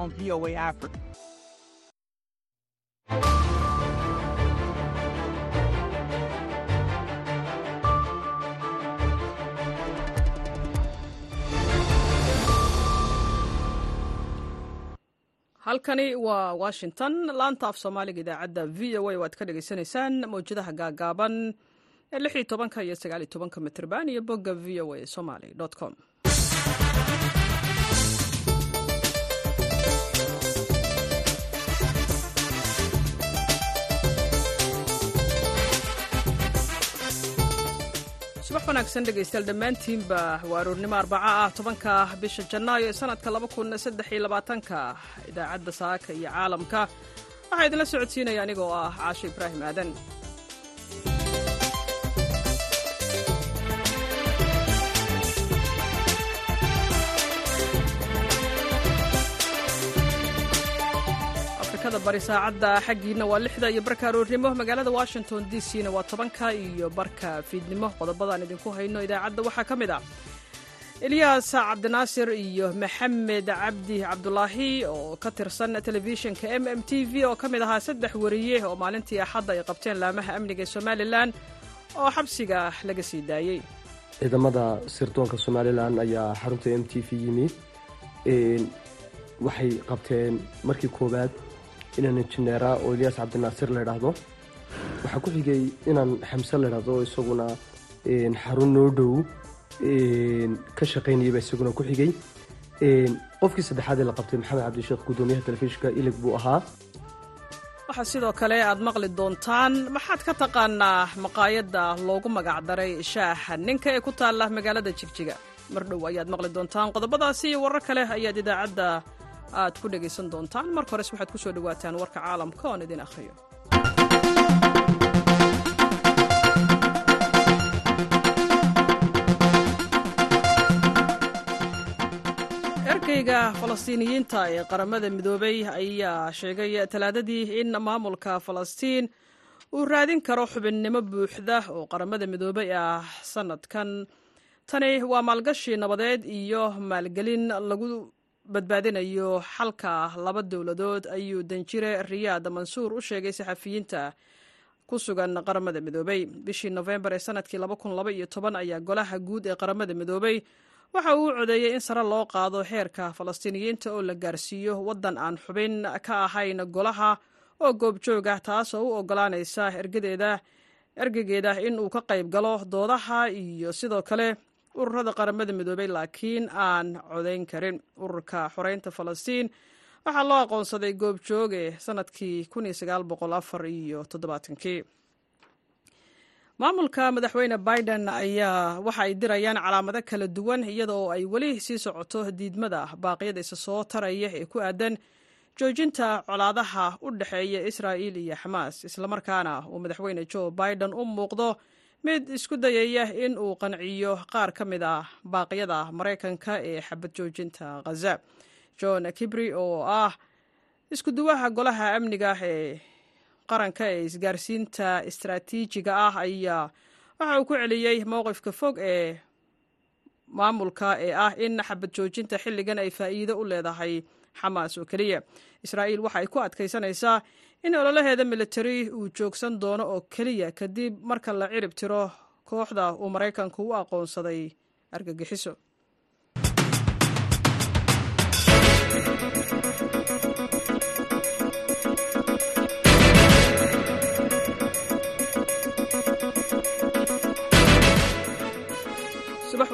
on VOA Africa. halkani waa washington laanta af soomaaliga idaacadda v o a waad ka dhagaysanaysaan mawjadaha gaagaaban ee lix iyo tobanka iyo sagaal tobanka mitrban iyo bogga v o a somaly com subax wanaagsan dhegaystayaal dhammaantiinba waa aroornimo arbaca ah tobanka bisha janaayo ee sanadka laba kun saddex iyo labaatanka idaacadda saaka iyo caalamka. Waxaa idinla socodsiinaya anigoo ah caasho ibraahim aadan afrikada bari saacadda xaggiina waa lixda iyo barka aroornimo magaalada washington d c na waa tobanka iyo barka fiidnimo. Qodobadaan idinku hayno idaacadda waxaa ka mid ah elyaas cabdinaasir iyo maxamed cabdi cabdulaahi oo ka tirsan telefishinka m m t v oo ka mid ahaa saddex wariye oo maalintii axadda ay qabteen laamaha amniga ee somalilan oo xabsiga laga sii daayey ciidamada sirdoonka somalilan ayaa xarunta m t v yimid waxay qabteen markii koowaad inaan injineera oo elyaas cabdinaasir la idhaahdo waxaa ku xigay inaan xamse la idhahdo isaguna xarun noo dhow ka shaqaynayaba isaguna ku xigay. Qofkii saddexaad ee la qabtay maxamed cabdisheekh guddoomiyaha telefishinka ilig buu ahaa. Waxaa sidoo kale aad maqli doontaan maxaad ka taqaanaa maqaayadda loogu magacdaray shaaxa ninka ee ku taalla magaalada jigjiga? Mar dhow ayaad maqli doontaan qodobadaasi iyo warar kale ayaad idaacadda aad ku dhegaysan doontaan. Marka hores waxaad ku soo dhowaataan warka caalamka oon idin akhriyo ergeyga falastiiniyiinta ee qaramada midoobay ayaa sheegay talaadadii in maamulka falastiin uu raadin karo xubinnimo buuxda oo qaramada midoobay ah sanadkan. Tani waa maalgashi nabadeed iyo maalgelin lagu badbaadinayo xalka laba dowladood ayuu danjire riyaad mansuur u sheegay saxafiyiinta ku sugan qaramada midoobay. Bishii nofembar ee sannadkii ayaa golaha guud ee qaramada midoobay. Waxa uu codeeyey in sare loo qaado heerka falastiiniyiinta oo la gaarsiiyo waddan aan xubin ka ahayn golaha oo goobjoog ah taasoo u ogolaanaysa ergegeeda in uu ka qayb galo doodaha iyo sidoo kale ururada qaramada midoobay laakiin aan codayn karin ururka xoreynta falastiin. Waxaa loo aqoonsaday goobjooge sannadkii maamulka madaxweyne biden ayaa waxa ay dirayaan calaamado kala duwan iyada oo ay weli sii socoto diidmada baaqyada isa soo taraya ee ku aadan joojinta colaadaha u dhexeeya israa'il iyo xamaas. Islamarkaana uu madaxweyne joe biden u muuqdo mid isku dayaya in uu qanciyo qaar ka mid ah baaqyada maraykanka ee xabad joojinta khaza john kibri oo ah iskuduwaha golaha amniga ee qaranka ee isgaarsiinta istaraatiijiga ah ayaa waxa uu ku celiyey mowqifka fog ee maamulka ee ah in xabad joojinta xilligan ay faa'iido u leedahay xamaas oo keliya. Israa'iil waxa ay ku adkaysanaysaa in ololaheeda militari uu joogsan doono oo keliya kadib marka la cirib tiro kooxda uu maraykanku u aqoonsaday argagixiso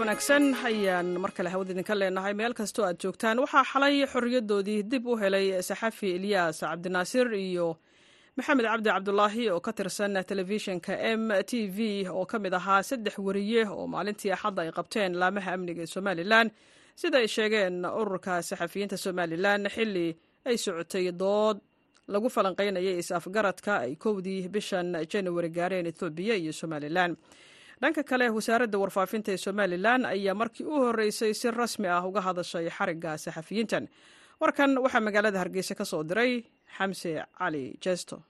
wanaagsan ayaan mar kale hawada idinka leenahay. Meel kastoo aad joogtaan waxaa xalay xorriyadoodii dib u helay saxafi elyaas cabdinaasir iyo maxamed cabdi cabdulaahi oo ka tirsan telefishinka m t v oo ka mid ahaa saddex wariye oo maalintii axadda ay qabteen laamaha amniga ee somalilan. Sida ay sheegeen ururka saxafiyiinta somalilan xili ay socotay dood lagu falanqaynayay is-afgaradka ay kowdii bishan januari gaareen ethoobiya iyo somalilan dhanka kale wasaaradda warfaafinta ee somalilan ayaa markii u horreysay si rasmi ah uga hadashay xarigga saxafiyiintan. Warkan waxaa magaalada hargeysa ka soo diray xamse cali jesto.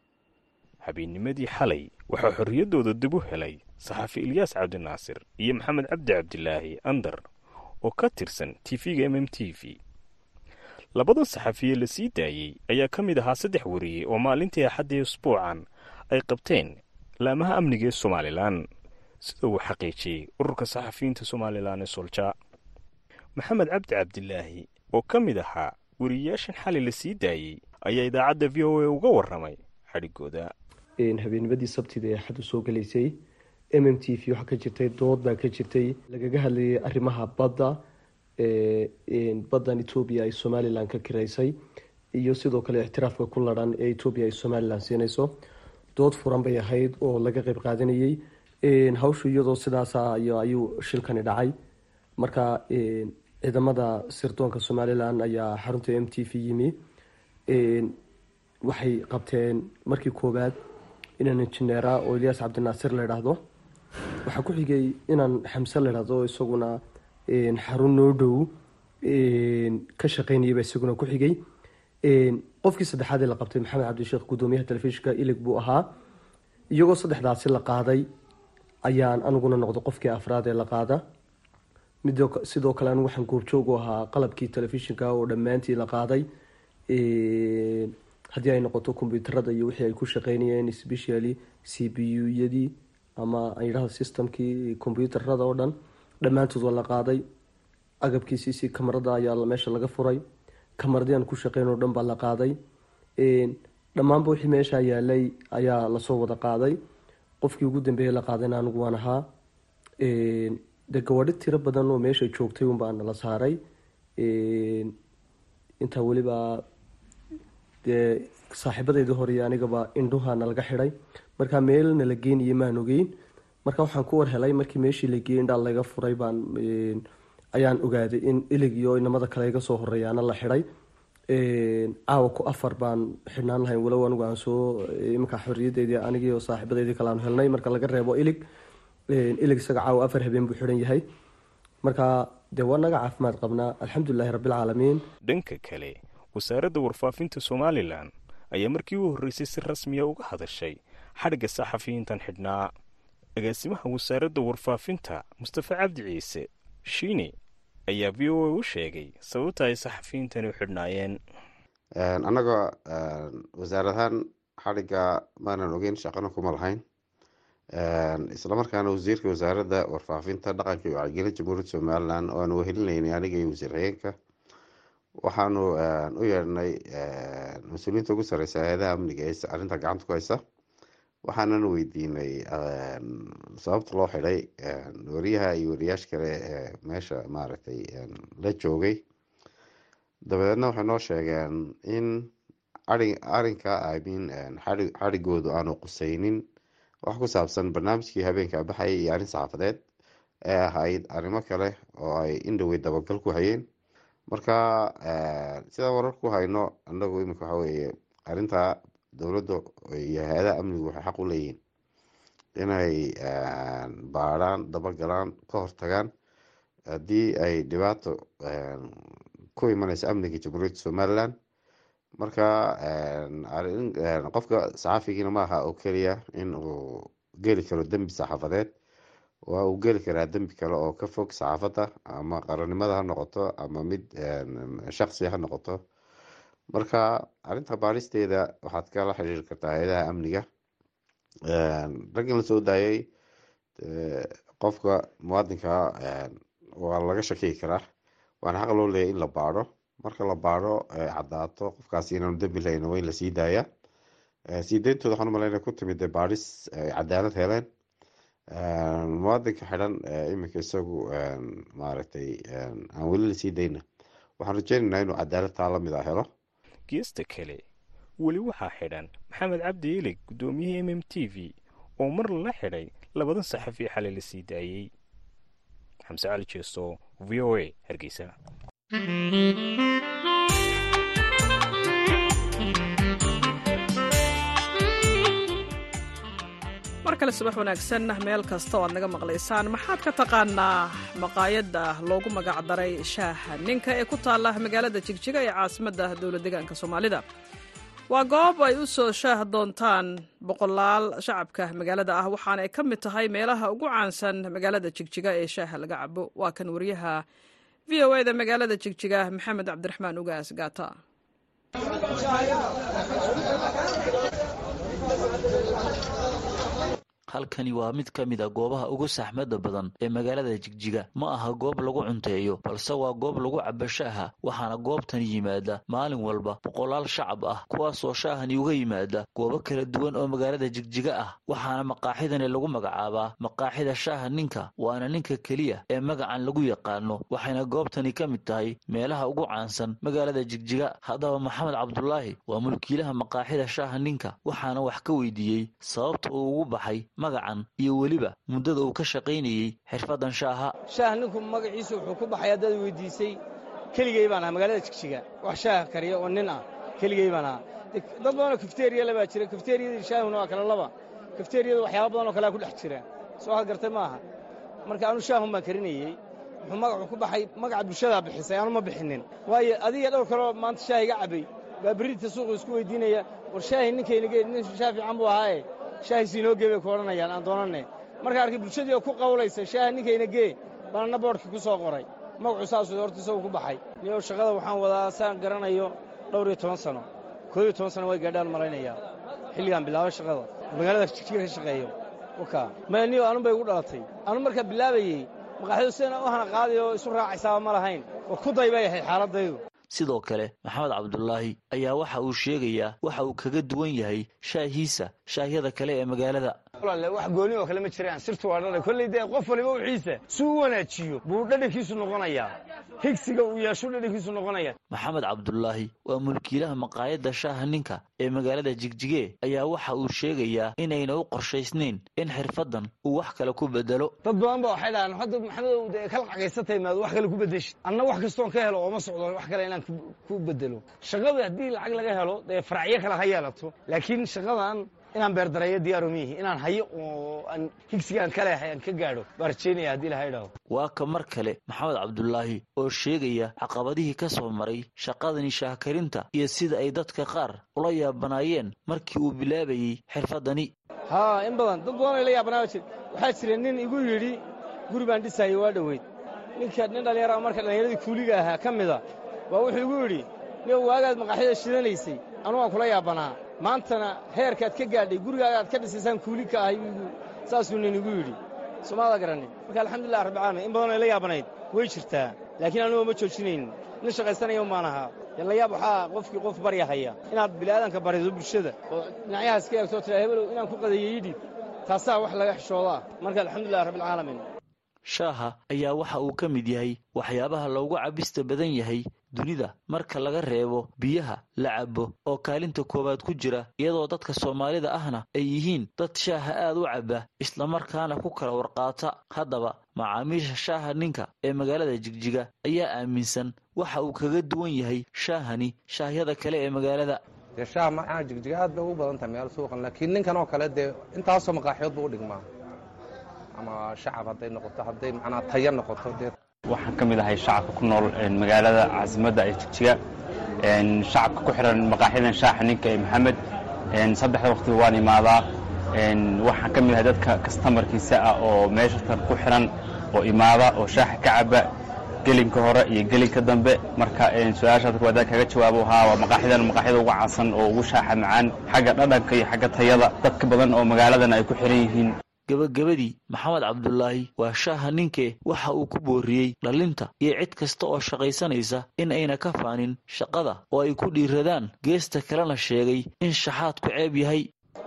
Habeennimadii xalay waxaa xorriyaddooda dib u helay saxafi ilyaas cabdinaasir iyo maxamed cabdi cabdilaahi andar oo ka tirsan tv-ga m t v. Labadan saxafiye la sii daayey ayaa ka mid ahaa saddex wariye oo maalintii axaddii usbuucan ay qabteen laamaha amniga ee somalilan sida uu xaqiijiyey ururka saxafiyiinta somalilan ee solja maxamed cabdi cabdilaahi oo ka mid ahaa wariyeyaashan xali la sii daayey ayaa idaacadda v o a uga warramay xadhigooda. Habeennimadii sabtida ee xaddu soo galaysay m m t v waxaa ka jirtay dood baa ka jirtay lagaga hadlayay arrimaha badda baddan etoobiya ay somalilan ka kiraysay iyo sidoo kale ictiraafka ku ladhan ee etoobiya ay somalilan siinayso. Dood furan bay ahayd oo laga qeyb qaadanayey hawshu iyadoo sidaasa ayuu shilkani dhacay. Marka ciidamada sirdoonka somalilan ayaa xarunta m t v yimi. Waxay qabteen markii koowaad inaan injineera oo eliyaas cabdinaasir la idhaahdo waxaa ku xigay inaan xamse la idhahdo isaguna xarun noo ka shaqeynayaba isaguna ku xigay. Qofkii saddexaad la qabtay maxamed cabdisheekh guddoomiyaha telefishinka ilig buu ahaa. Iyagoo saddexdaasi la qaaday ayaan aniguna noqdo qofkii afraad ee la qaada. Sidoo kale waxaan goobjoog u ahaa qalabkii telefishinka oo dhammaantii la qaaday. Haddii ay noqoto kombyuutarada iyo wixii ay ku shaqeynayeen specially c b u yadii ama aan yidhahdo systemkii kombyuutarada oo dhan dhammaantood waa la qaaday. Agabkii kamarada ayaa meesha laga furay. Kamaradii aan ku shaqeyn oo dhan baa la qaaday. Dhammaanba wixii meesha yaalay ayaa la soo wada qaaday qofkii ugu dambeeyey la qaadayna anigu waan ahaa. De gawadhi tiro badan oo meesha joogtay unbaa nala saaray. Intaa weliba dee saaxiibadeydii hore anigaba indhuha nalaga xidhay marka meel nala geenayo maan ogeyn. Marka waxaan ku war helay markii meeshii la geeyey indhaa laga furay baan ayaan ogaaday in ilig iyo inamada kale iga soo horeeyaana la xidhay caawa ku afar baan xidhnaan lahayn walow anigu aan soo iminka xorriyadeedii anigii oo kale aanu helnay. Marka laga reebo ilig ilig isaga caawa afar habeen buu xidhan yahay. Marka dee waa naga caafimaad qabnaa? Alxamdulilahi rabbilcaalamiin dhanka kale wasaaradda warfaafinta somalilan ayaa markii u horreysay si rasmiya uga hadashay xadhigga saxafiyiintan xidhnaa. Agaasimaha wasaaradda warfaafinta mustafa cabdi ciise shiine ayaa v o a u sheegay. Sababta ay saxafiyiintani u xidhnaayeen. Annagoo wasaaradahaan xadhigga maanan ogeyn shaqana kuma lahayn. Islamarkaana wasiirka wasaaradda warfaafinta dhaqanka iyo wacyigelin jamhuuriyadda somalilan oo aan wehelinaynay aniga iyo wasiir xigeenka waxaanu u yeedhnay mas'uuliyiinta ugu sareysa hay'adaha amniga ee arrinta gacanta ku haysa waxaanan weydiinay sababta loo xidhay wariyaha iyo wariyaasha kale ee meesha maaragtay la joogay. Dabadeedna waxay noo sheegeen in ari arrinka imean xadhigoodu aanu quseynin wax ku saabsan barnaamijkii habeenka baxayay iyo arrin saxaafadeed ee ahayd arrimo kale oo ay indhowey dabagal ku hayeen. Marka sidaan warar ku hayno anagu iminka waxa weeye arrinta dowladda iyo hay'adaha amnigu waxay xaq u leeyihiin inay baadhaan dabagalaan ka hortagaan haddii ay dhibaato ku imaneyso amniga jamhuuriyadda somalilan. Marka qofka saxaafigiina ma aha oo keliya in uu geli karo dembi saxaafadeed. Waa uu geli karaa dembi kale oo ka fog saxaafadda ama qarannimada ha noqoto ama mid shaksi ha noqoto marka arrinta baadhisteeda waxaad kala xiriiri kartaa hay'adaha amniga. Raggan la soo daayay qofka muwaadinka waa laga shakii karaa. Waana xaq loo leeyahy in la baadho. Marka la baadho caddaato qofkaasi inaanu dembi lahayn waa in la sii daaya. Sii deyntooda waxaan umaleyna ku timid dee baadhis ay cadaalad heleen. Muwaadinka xidhan iminka isagu maaragtay aan weli la sii dayna waxaan rajeynaynaa inuu cadaalad taa la mid a helo geesta kale. Weli waxaa xidhan maxamed cabdi ilig guddoomiyihii m m t v oo mar lala xidhay labadan saxafi xalay la sii daayey xamse cali jeesto v o a hargeysa mar kale subax wanaagsan meel kasta oo aad naga maqlaysaan maxaad ka taqaanaa maqaayadda loogu magacdaray shaaha ninka ee ku taalla magaalada jigjiga ee caasimadda dowla deegaanka soomaalida? Waa goob ay u soo shaah doontaan boqolaal shacabka magaalada ah waxaana ay ka mid tahay meelaha ugu caansan magaalada jigjiga ee shaaha laga cabo waa kan wariyaha v o eda magaalada jigjiga maxamed cabdiraxmaan ugaas gaata halkani waa mid ka mid a goobaha ugu saxmadda badan ee magaalada jigjiga. Ma aha goob lagu cunteeyo balse waa goob lagu cabo shaaha waxaana goobtani yimaada maalin walba boqolaal shacab ah kuwaasoo shaahani uga yimaada goobo kala duwan oo magaalada jigjiga ah. Waxaana maqaaxidani lagu magacaabaa maqaaxida shaaha ninka waana ninka keliya ee magacan lagu yaqaano waxayna goobtani ka mid tahay meelaha ugu caansan magaalada jigjiga. Haddaba maxamed cabdulaahi waa mulkiilaha maqaaxida shaaha ninka waxaana wax ka weydiiyey sababta uu ugu baxay magacan iyo weliba muddada uu ka shaqaynayey xirfaddan shaaha. Shaah ninku magaciisa wuxuu ku baxay haddaad weydiisay keligey baan aha magaalada jigjiga. Wax shaaha kariya oo nin ah keligey baan aha dad badanoo kafteriya labaa jira kafteriyadii shaahuna waa kala laba. Kafteriyada waxyaaba badan oo kalea ku dhex jira. Soo had gartay maaha. Marka anu shaahun baan karinayey wuxuu magacu ku baxay magaca bulshadaa bixisay aanu ma bixinin. Waayo adiga dhowr kaloo maanta shaah iga cabbay baa berrita suuqu isku weydiinaya war shaahi ninkaynageed nin shaah fiican buu ahaaye shaahiisi inoo gee bay ku odhanayaan aan doonanne marka arkay bulshadii oo ku qawlaysa shaaha ninkayna gee baanna boodhkii ku soo qoray. Magacu saasuu horta isagu ku baxay. Niyow shaqada waxaan wadaa saan garanayo dhowr iyo toban sano. Koob iyo toban sano way gaadhaan malaynayaa xilligaan bilaabo shaqada. Magaalada jigjiga ka shaqeeyo. Waka maya niyow anun bay igu dhalatay. Anu markaa bilaabayey. Maqaaxidu sidana u hana qaadi oo isu raacaysaaba ma lahayn. Oo ku day bay ahayd xaaladdaydu sidoo kale maxamed cabdulaahi ayaa waxa uu sheegayaa waxa uu kaga duwan yahay shaahiisa shaahyada kale ee magaalada wax gooni oo kale ma jiraan. Sirtu waa dhadhan kolley dee qof waliba wixiisa si u wanaajiyo. Buu dhadhankiisu noqonayaa. Higsiga uu yeeshu dhadhankiisu noqonaya maxamed cabdulaahi waa mulkiilaha maqaayadda shaaha ninka ee magaalada jigjige ayaa waxa uu sheegayaa inayna u qorshaysnayn in xirfaddan uu wax kale ku bedelo dad badan ba waxay dhahaan hadda maxamedow dee kala cagaysatay maad wax kale ku bedeshid anna wax kastoon ka helo ooma socdo wax kale inaan ku bedelo shaqada haddii lacag laga helo dee faracyo kale ha yeelato laakiin shaqadan inaan beerdareeyo diyaaru miihi. Inaan hayo oo aan higsigaan ka leehay aan ka gaadho. Baa rajaynaya haddii laha idhaho waa ka mar kale maxamed cabdulaahi oo sheegaya caqabadihii ka soo maray shaqadani shaahkarinta iyo sida ay dadka qaar ula yaabanaayeen markii uu bilaabayey xirfaddani haa in badan. Dad badan ay la yaabanaa jir waxaa jira nin igu yidhi guri baan dhisaayo waa dhoweyd. Ninka nin dhallinyara marka dhallinyaradii kuuliga ahaa ka mida baa wuxuu igu yidhi nin waagaad maqaaxida shidanaysay anu waan kula yaabanaa maantana heerkaad ka gaadhay gurigaagaad ka dhisaysaan kuuli ka ahay saasuu nin igu yidhi. Somaada garanin marka alxamdulilah rabbilcaalamiin in badan ay la yaabanayd way jirtaa. Laakiin anuga ma joojinayn. Nin shaqaysanaya maan ahaa la yaab waxaa qofkii qof barya haya inaad bini'aadanka barido bulshada. Oo dhinacyahaas ka eegtoo tira hebelow inaan ku qadeeyey yidhib taasaa wax laga xishoodaa. Marka alxamdulilah rabbilcaalamiin shaaha ayaa waxa uu ka mid yahay waxyaabaha loogu cabista badan yahay dunida marka laga reebo biyaha la cabo oo kaalinta koowaad ku jira iyadoo dadka soomaalida ahna ay yihiin dad shaaha aad u cabba islamarkaana ku kala warqaata. Haddaba macaamiisha shaaha ninka ee magaalada jigjiga ayaa aaminsan waxa uu kaga duwan yahay shaahani shaahyada kale ee magaalada. Dee shaah maxaa jigjiga aad bay ugu badan tahay meel suuqan laakiin ninkan oo kale dee intaasoo maqaaxiyood buu u dhigmaa ama shacab hadday noqoto hadday macnaa taya noqoto waxaan ka mid ahay shacabka ku nool magaalada caasimadda ee jigjiga. Shacabka ku xihan maqaaxidan shaaxa ninka ee maxamed. Saddexda waqtiba waan imaadaa. Waxaan ka mid ahay dadka kastamarkiisa ah oo meeshatan ku xihan oo imaada oo shaaxa ka caba gelinka hore iyo gelinka dambe. Marka su'aashaad waadaan kaga jawaabo haa waa maqaaxidan maqaaxida ugu caansan oo ugu shaaxa macaan xagga dhadhanka iyo xagga tayada dadka badan oo magaaladan ay ku xihan yihiin gabagabadii maxamed cabdulaahi waa shaaha ninkee waxa uu ku booriyey dhalinta iyo cid kasta oo shaqaysanaysa in ayna ka faanin shaqada oo ay ku dhiiradaan. Geesta kalena sheegay in shaxaadku ceeb yahay.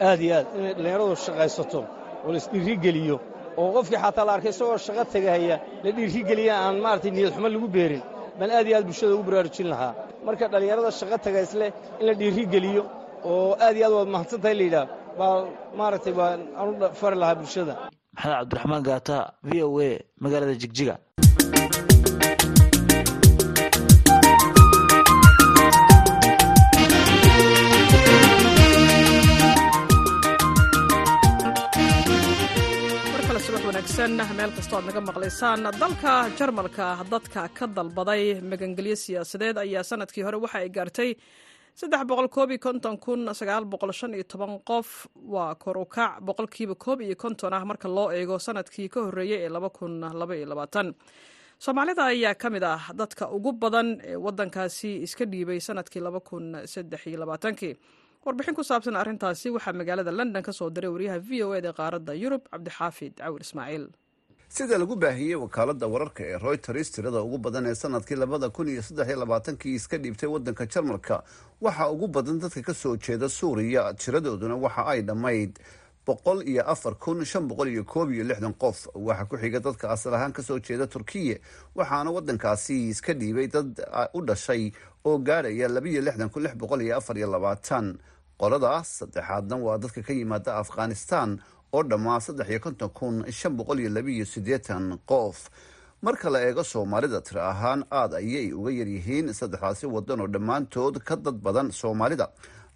Aad iyo aad inay dhallinyaradu shaqaysato oo la isdhiirigeliyo oo qofkii xataa la arkay isagoo shaqo tegahaya la dhiirigeliya aan maaragtay niyad xumo lagu beerin. Baan aad iyo aad bulshada ugu baraarujin lahaa. Marka dhallinyarada shaqo tagaysleh in la dhiirigeliyo oo aad iyo aad waad mahadsantahay layidhaah baa maaragtay baan fari lahaa bulshada. Maxamed cabdiraxmaan gaata v o a magaalada jigjiga. Meel kastoo aad naga maqlaysaan dalka jarmalka dadka ka dalbaday magangelyo siyaasadeed ayaa sannadkii hore waxa ay gaartay qof waa kor u boqolkiiba koob iyo konton ah marka loo eego sannadkii ka horreeyey ee soomaalida ayaa ka mid ah dadka ugu badan ee waddankaasi iska dhiibay sannadkii kii warbixin ku saabsan arrintaasi waxaa magaalada london ka soo diray waryaha v o eda qaaradda yurub cabdixaafid cawir ismaaciil sida lagu baahiyey wakaalada wararka ee royters tirada ugu badan ee sannadkii labada kun iyo saddex iyo labaatankii iska dhiibtay wadanka jarmalka? Waxaa ugu badan dadka ka soo jeeda suuriya tiradooduna waxa ay dhammayd boqol iyo afar kun shan boqol iyo koob iyo lixdan qof. Waxaa ku xiga dadka asal ahaan ka soo jeeda turkiya waxaana wadankaasi iska dhiibay dad u dhashay oo gaadhaya labiiyo lixdan kun lix boqol iyo afar iyo labaatan. Qoladaas saddexaadna waa dadka ka yimaada afghanistan oo dhammaa saddex iyo konton kun shan boqol iyo labiiyo siddeetan qof. Marka la eego soomaalida tiro ahaan aada ayay uga yaryihiin saddexdaasi wadan oo dhammaantood ka dad badan soomaalida.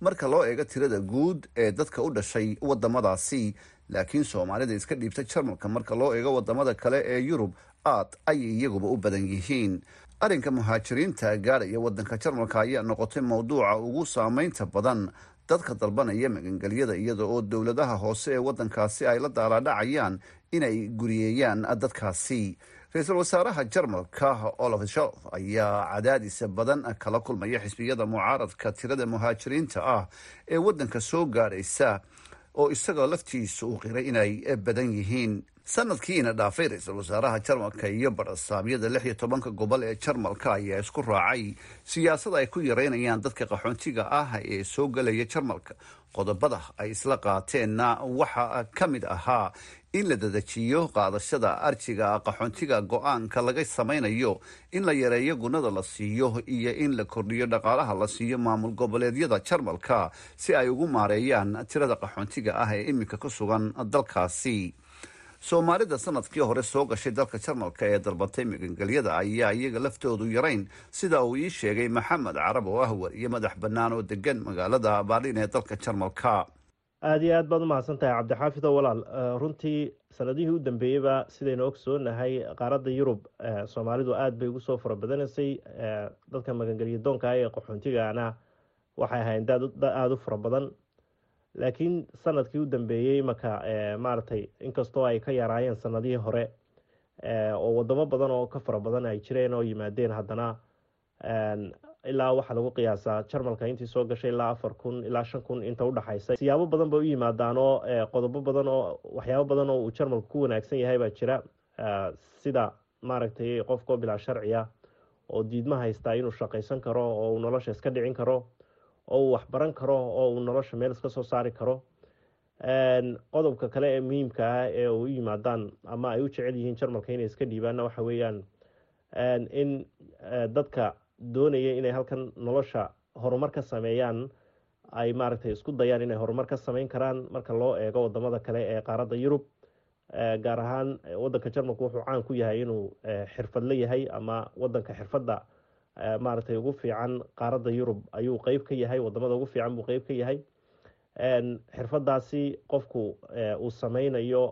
Marka loo eego tirada guud ee dadka u dhashay wadamadaasi laakiin soomaalida iska dhiibta jarmalka marka loo eego waddamada kale ee yurub aad ayay iyaguba u badan yihiin. Arrinka muhaajiriinta gaadhaya wadanka jarmalka ayaa noqotay mowduuca ugu saameynta badan dadka dalbanaya magangelyada iyada oo dowladaha hoose ee wadankaasi ay la daalaadhacayaan inay guriyeeyaan dadkaasi. Ra'iisul wasaaraha jarmalka olaf sholf ayaa cadaadisa badan kala kulmaya xisbiyada mucaaradka tirada muhaajiriinta ah ee wadanka soo gaadhaysa oo isagoo laftiisa uu qiray inay badan yihiin sanadkiina dhaafay ra'iisul wasaaraha jarmalka iyo barasaamyada lix iyo tobanka gobol ee jarmalka ayaa isku raacay siyaasad ay ku yareynayaan dadka qaxoontiga ah ee soo gelaya jarmalka. Qodobada ay isla qaateenna waxaa ka mid ahaa in la dadajiyo qaadashada arjiga qaxoontiga go'aanka laga samaynayo in la yareeyo gunada la siiyo iyo in la kordhiyo dhaqaalaha la siiyo maamul goboleedyada jarmalka si ay ugu maareeyaan tirada qaxoontiga ah ee iminka ku sugan dalkaasi soomaalida sannadkii hore soo gashay dalka jarmalka ee dalbatay magangelyada ayaa iyaga laftoodu yarayn sida uu ii sheegay maxamed carab oo ah wariye madax bannaan oo degan magaalada baarlin ee dalka jarmalka. Aada iyo aad baad umahadsan tahay cabdixaafido walaal runtii sanadihii u dambeeyeyba sidaynu ogsoonahay qaaradda yurub soomaalidu aada bay ugu soo farabadanaysay dadka magangelya doonka ee qaxoontigaana waxay ahayn dad aada u fara badan laakiin sannadkii u dambeeyey marka maaragtay inkastoo ay ka yaraayeen sanadihii hore oo wadamo badan oo ka fara badan ay jireen oo yimaadeen haddana ilaa waxaa lagu qiyaasaa jarmalka intii soo gashay ilaa afar kun ilaa shan kun inta udhaxaysa siyaabo badan bay u yimaadaan oo qodobo badan oo waxyaabo badan oo uu jarmalka ku wanaagsan yahay baa jira. Sida maaragtay qofkoo bilaa sharciya oo diidma haystaa inuu shaqaysan karo oo uu nolosha iska dhicin karo oo uu waxbaran karo oo uu nolosha meel iska soo saari karo. Qodobka kale ee muhiimka ah ee u yimaadaan ama ay u jecel yihiin jarmalka inay iska dhiibaanna waxa weeyaan in dadka doonaya inay halkan nolosha horumar ka sameeyaan ay maaragtay isku dayaan inay horumar ka sameyn karaan marka loo eego waddamada kale ee qaaradda yurub. Gaar ahaan wadanka jarmalku wuxuu caan ku yahay inuu xirfadla yahay ama wadanka xirfadda maaragtay ugu fiican qaaradda yurub ayuu qeyb ka yahay waddamada ugu fiican buu qeyb ka yahay. Xirfadaasi qofku uu sameynayo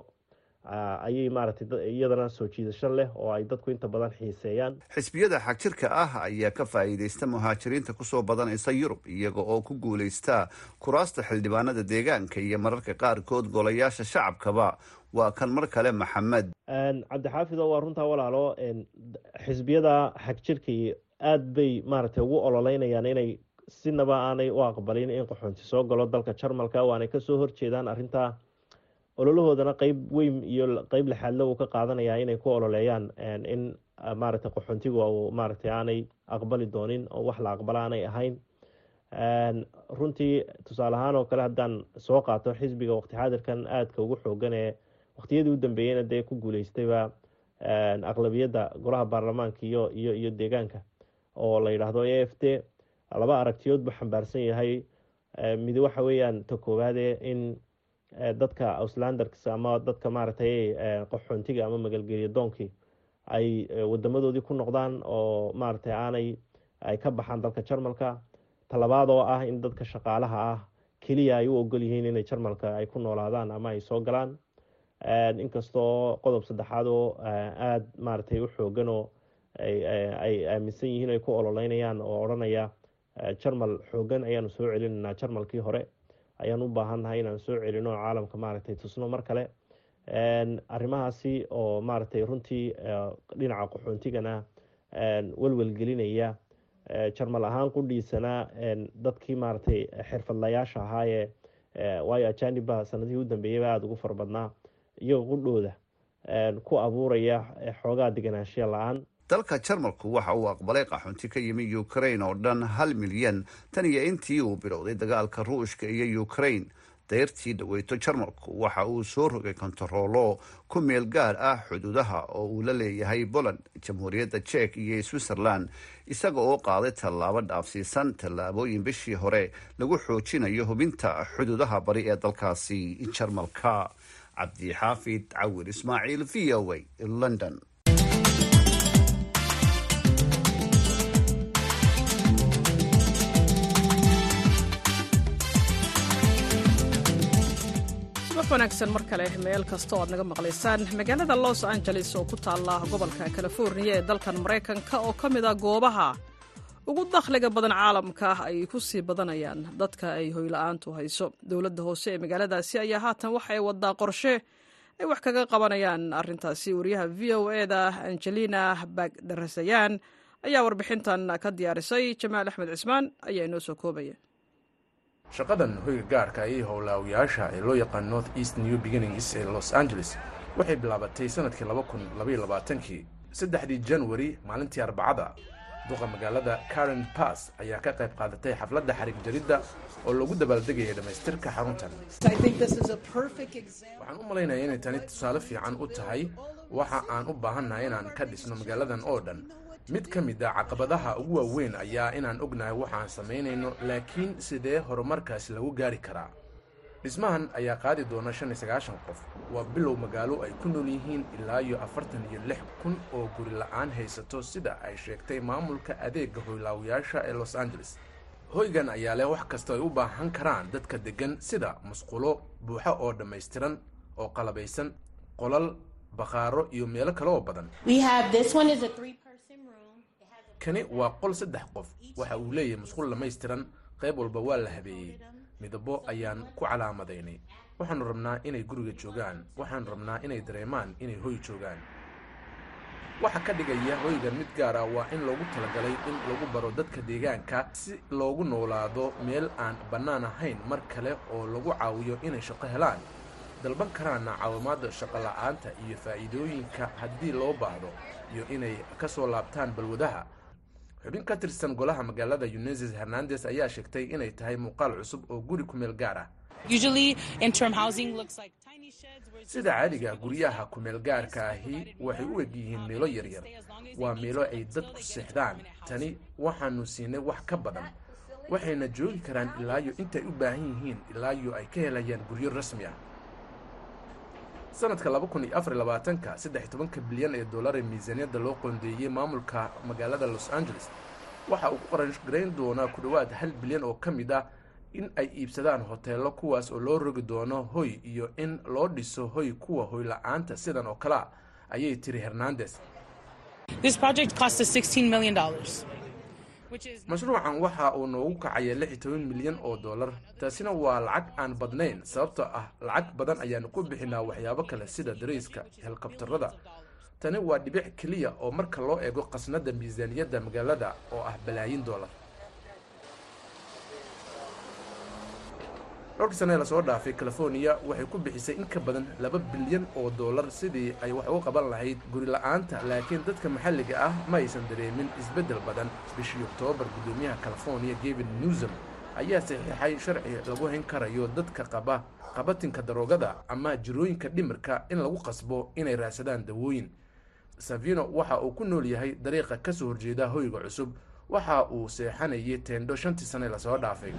ayay maaragtay iyadana soo jiidasho leh oo ay dadku inta badan xiiseeyaan. Xisbiyada xagjirka ah ayaa ka faa'iideysta muhaajiriinta ku soo badanaysa yurub iyaga oo ku guuleysta kuraasta xildhibaanada deegaanka iyo mararka qaarkood golayaasha shacabkaba. Waa kan mar kale maxamed. Cabdixaafido waa runtaa walaalo xisbiyada xagjirkii aada bay maaragtay ugu ololeynayaan inay sinaba aanay u aqbalin in qaxoonti soo galo dalka jarmalka waanay ka soo horjeedaan arrintaa ololahoodana qeyb weyn iyo qeyb lixaadle uu ka qaadanaya inay ku ololeeyaan in maaragtay qaxoontigu maaragtay aanay aqbali doonin oo wax la aqbala aanay ahayn. Runtii tusaale ahaan oo kale haddaan soo qaato xisbiga waqti xaadirkan aadka ugu xoogan ee waqtiyadii u dambeeyeyna dee ku guuleystayba aqlabiyadda golaha baarlamaanka iyo iyo iyo deegaanka oo la yidhaahdo a f d laba aragtiyood buu xambaarsan yahay. Mid waxa weeyaan ta koowaade in dadka auslanderks ama dadka maaragtay qaxoontiga ama magalgeliya doonkii ay wadamadoodii ku noqdaan oo maaragtay aanay ay ka baxaan dalka jarmalka. Talabaad oo ah in dadka shaqaalaha ah keliya ay u ogol yihiin inay jarmalka ay ku noolaadaan ama ay soo galaan. Inkastoo qodob saddexaad oo aada maaragtay u xoogan oo ay aaminsan yihiin ay ku ololeynayaan oo odhanaya jarmal xoogan ayaanu soo celinaynaa jarmalkii hore. Ayaan u baahannahay inaan soo celino caalamka maaragtay tusno mar kale. Arrimahaasi oo maaragtay runtii dhinaca qaxoontigana welwelgelinaya jarmal ahaan qudhiisana dadkii maaragtay xirfadlayaasha ahaayee waayo ajaaniba sanadihii u dambeeyaba aada ugu fara badnaa iyagoo qudhooda ku abuuraya xoogaa deganaanshiya la'aan dalka jarmalku waxa uu aqbalay qaxoonti ka yimi ukrain oo dhan hal milyan. Tan iyo intii uu bilowday dagaalka ruushka iyo ukrain dayrtii dhaweyto jarmalku waxa uu soo rogay kontaroolo ku meel gaar ah xuduudaha oo uu la leeyahay poland jamhuuriyadda jek iyo switzerland isaga oo qaaday tallaabo dhaafsiisan tallaabooyin bishii hore lagu xoojinayo hubinta xuduudaha bari ee dalkaasi jarmalka. Cabdixaafid cawir ismaaciil v o a london wanaagsan mar kale meel kasta oo aad naga maqlaysaan magaalada los angeles oo ku taalla gobolka californiya ee dalkan maraykanka oo ka mid a goobaha ugu dakhliga badan caalamka ay ku sii badanayaan dadka ay hoyla-aantu hayso. Dowladda hoose ee magaaladaasi ayaa haatan waxa ay wadaa qorshe ay wax kaga qabanayaan. Arrintaasi wariyaha v o eda angelina bagdarasayaan ayaa warbixintan ka diyaarisay jamaal axmed cismaan ayaa inoo soo koobaya shaqadan hoyga gaarka iyo howlaawiyaasha ee loo yaqaan north east new beginnings ee los angeles waxay bilaabatay sannadkii laba kun labaiyo labaatankii saddexdii janwari maalintii arbacada. Duqa magaalada karen bass ayaa ka qayb qaadatay xafladda xarig jaridda oo lagu dabaaldegayay dhammaystirka xaruntan. Waxaan u malaynaya inay tani tusaale fiican u tahay. Waxa aan u baahannahay inaan ka dhisno magaaladan oo dhan mid ka mid a caqabadaha ugu waaweyn ayaa inaan ognahay waxaan samaynayno laakiin sidee horumarkaas lagu gaari karaa? Dhismahan ayaa qaadi doona shan iyo sagaashan qof. Waa bilow magaalo ay ku nool yihiin ilaa iyo afartan iyo lix kun oo guri la'aan haysato sida ay sheegtay maamulka adeega hoylaawiyaasha ee los angeles. Hoygan ayaa leh wax kasta ay u baahan karaan dadka deggan sida musqulo buuxo oo dhammaystiran oo qalabaysan qolal bakhaaro iyo meelo kale oo badan kani waa qol saddex qof. Waxa uu leeyahay musqul dhammaystiran. Qayb walba waa la habeeyey. Midabo ayaan ku calaamadaynay waxaannu rabnaa inay guriga joogaan. Waxaannu rabnaa inay dareemaan inay hoy joogaan. Waxa ka dhigaya hoygan mid gaar ah waa in loogu talagalay in lagu baro dadka deegaanka si loogu noolaado meel aan bannaan ahayn mar kale oo lagu caawiyo inay shaqo helaan. Dalban karaana caawimaadda shaqo la'aanta iyo faa'iidooyinka haddii loo baahdo iyo inay ka soo laabtaan balwadaha xubin ka tirsan golaha magaalada uneses hernandes ayaa sheegtay inay tahay muuqaal cusub oo guri ku meel gaar ah. Sida caadiga guryaha kumeel gaarka ahi waxay u eg yihiin meelo yaryar waa meelo ay dadku seexdaan. Tani waxaanu siinay wax ka badan waxayna joogi karaan ilaayo intay u baahan yihiin ilaayo ay ka helayaan guryo rasmi ah sanadka laba kun iyo afar iyo labaatanka saddex iyo tobanka bilyan ee dollar ee miisaaniyadda loo qoondeeyey maamulka magaalada los angeles. Waxa uu ku qarashgarayn doonaa ku dhowaad hal bilyan oo ka mid ah in ay iibsadaan hoteello kuwaas oo loo rogi doono hoy iyo in loo dhiso hoy kuwa hoy la'aanta sidan oo kalea ayay tiri hernandes mashruucan waxa uu noogu kacaya lix iyo toban milyan oo dollar. Taasina waa lacag aan badnayn sababtoo ah lacag badan ayaanu ku bixinaa waxyaabo kale sida darayska helikobtarada tani waa dhibic keliya oo marka loo eego qasnada miisaaniyadda magaalada oo ah balaayin dollar dhowrkii sane ee la soo dhaafay californiya waxay ku bixisay in ka badan laba bilyan oo dollar sidii ay wax uga qaban lahayd guri la'aanta laakiin dadka maxalliga ah ma aysan dareemin isbeddel badan. Bishii oktoobar guddoomiyaha californiya gavin newsom ayaa saxiixay sharci lagu hayn karayo dadka qaba qabatinka daroogada ama jirooyinka dhimirka in lagu qasbo inay raadsadaan dawooyin. Savino waxa uu ku nool yahay dariiqa ka soo horjeeda hoyga cusub waxa uu seexanayay teendho shantii sane la soo dhaafay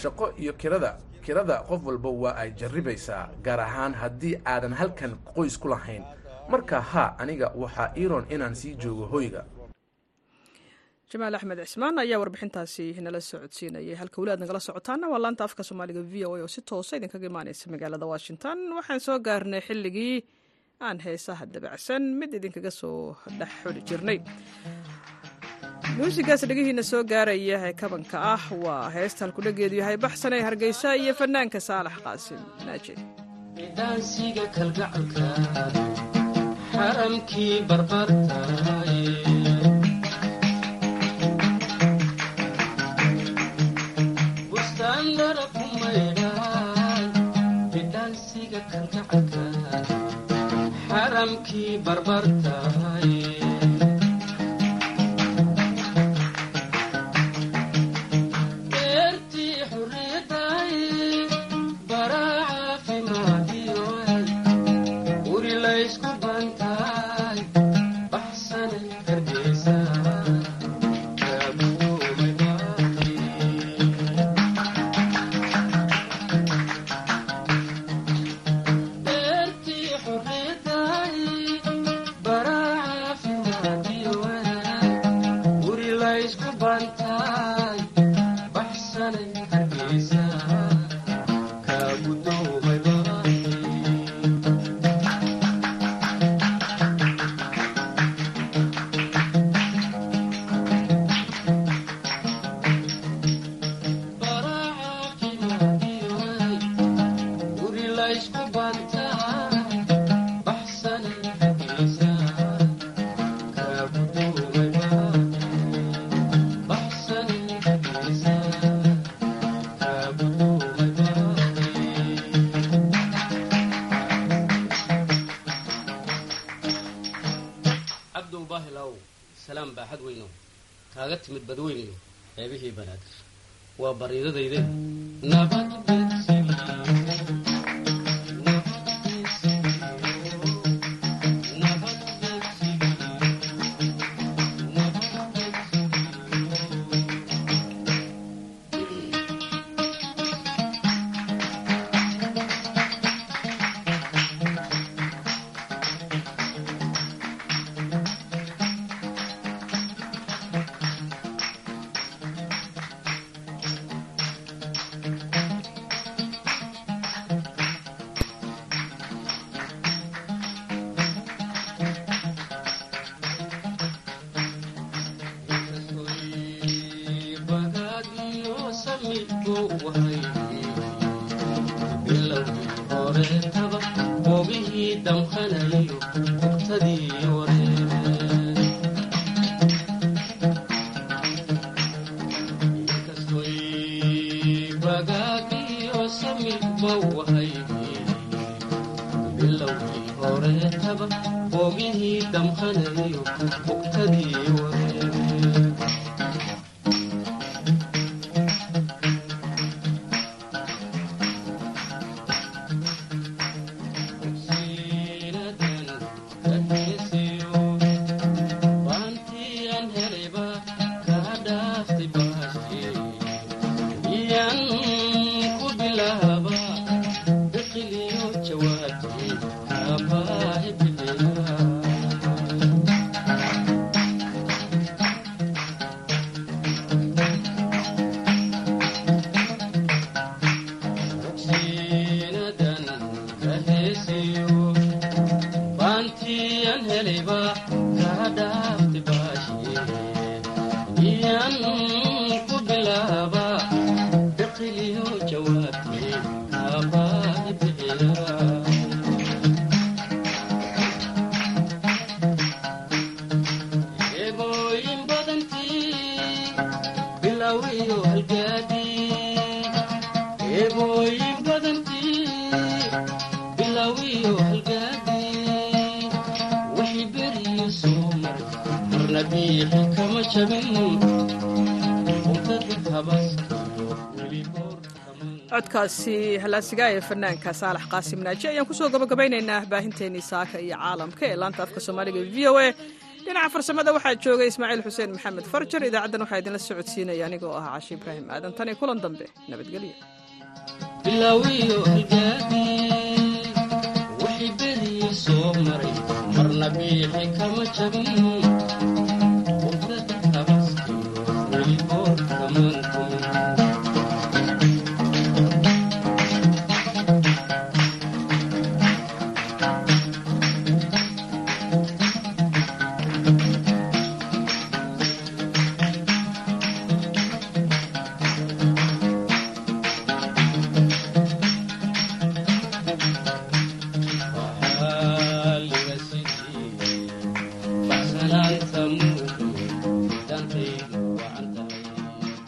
shaqo iyo kirada. Kirada qof walba waa ay jarribaysaa gaar ahaan haddii aadan halkan qoys ku lahayn. Marka haa aniga waxaa iiron inaan sii joogo hoyga. Jamaal axmed cismaan ayaa warbixintaasi nala socodsiinayay. Halka weli aad nagala socotaana waa laanta afka soomaaliga v o a oo si toosa idinkaga imaaneysa magaalada washington. Waxaan soo gaarnay xilligii aan heesaha dabacsan mid idinkaga soo dhex xuli jirnay muusigaas dhegihiina soo gaaraya ee kabanka ah waa heesta halkudhageedu yahay baxsan ee hargeysa iyo fanaanka saalax qaasim. Barbartaay kaaga timid badweynayo qeybihii banaadir waa bariidadayde nabad Oh. Codkaasi halaasigaa ee fanaanka saalax qaasim naaji ayaan ku soo gabagabaynaynaa baahinteennii saaka iyo caalamka ee laanta afka soomaaliga v o a. Dhinaca farsamada waxaa joogay ismaaciil xuseen maxamed farjar. Idaacaddan waxaa idinla socodsiinaya anigoo ah caashi ibraahim aadan. Tan iyo kulan dambe nabadgelyo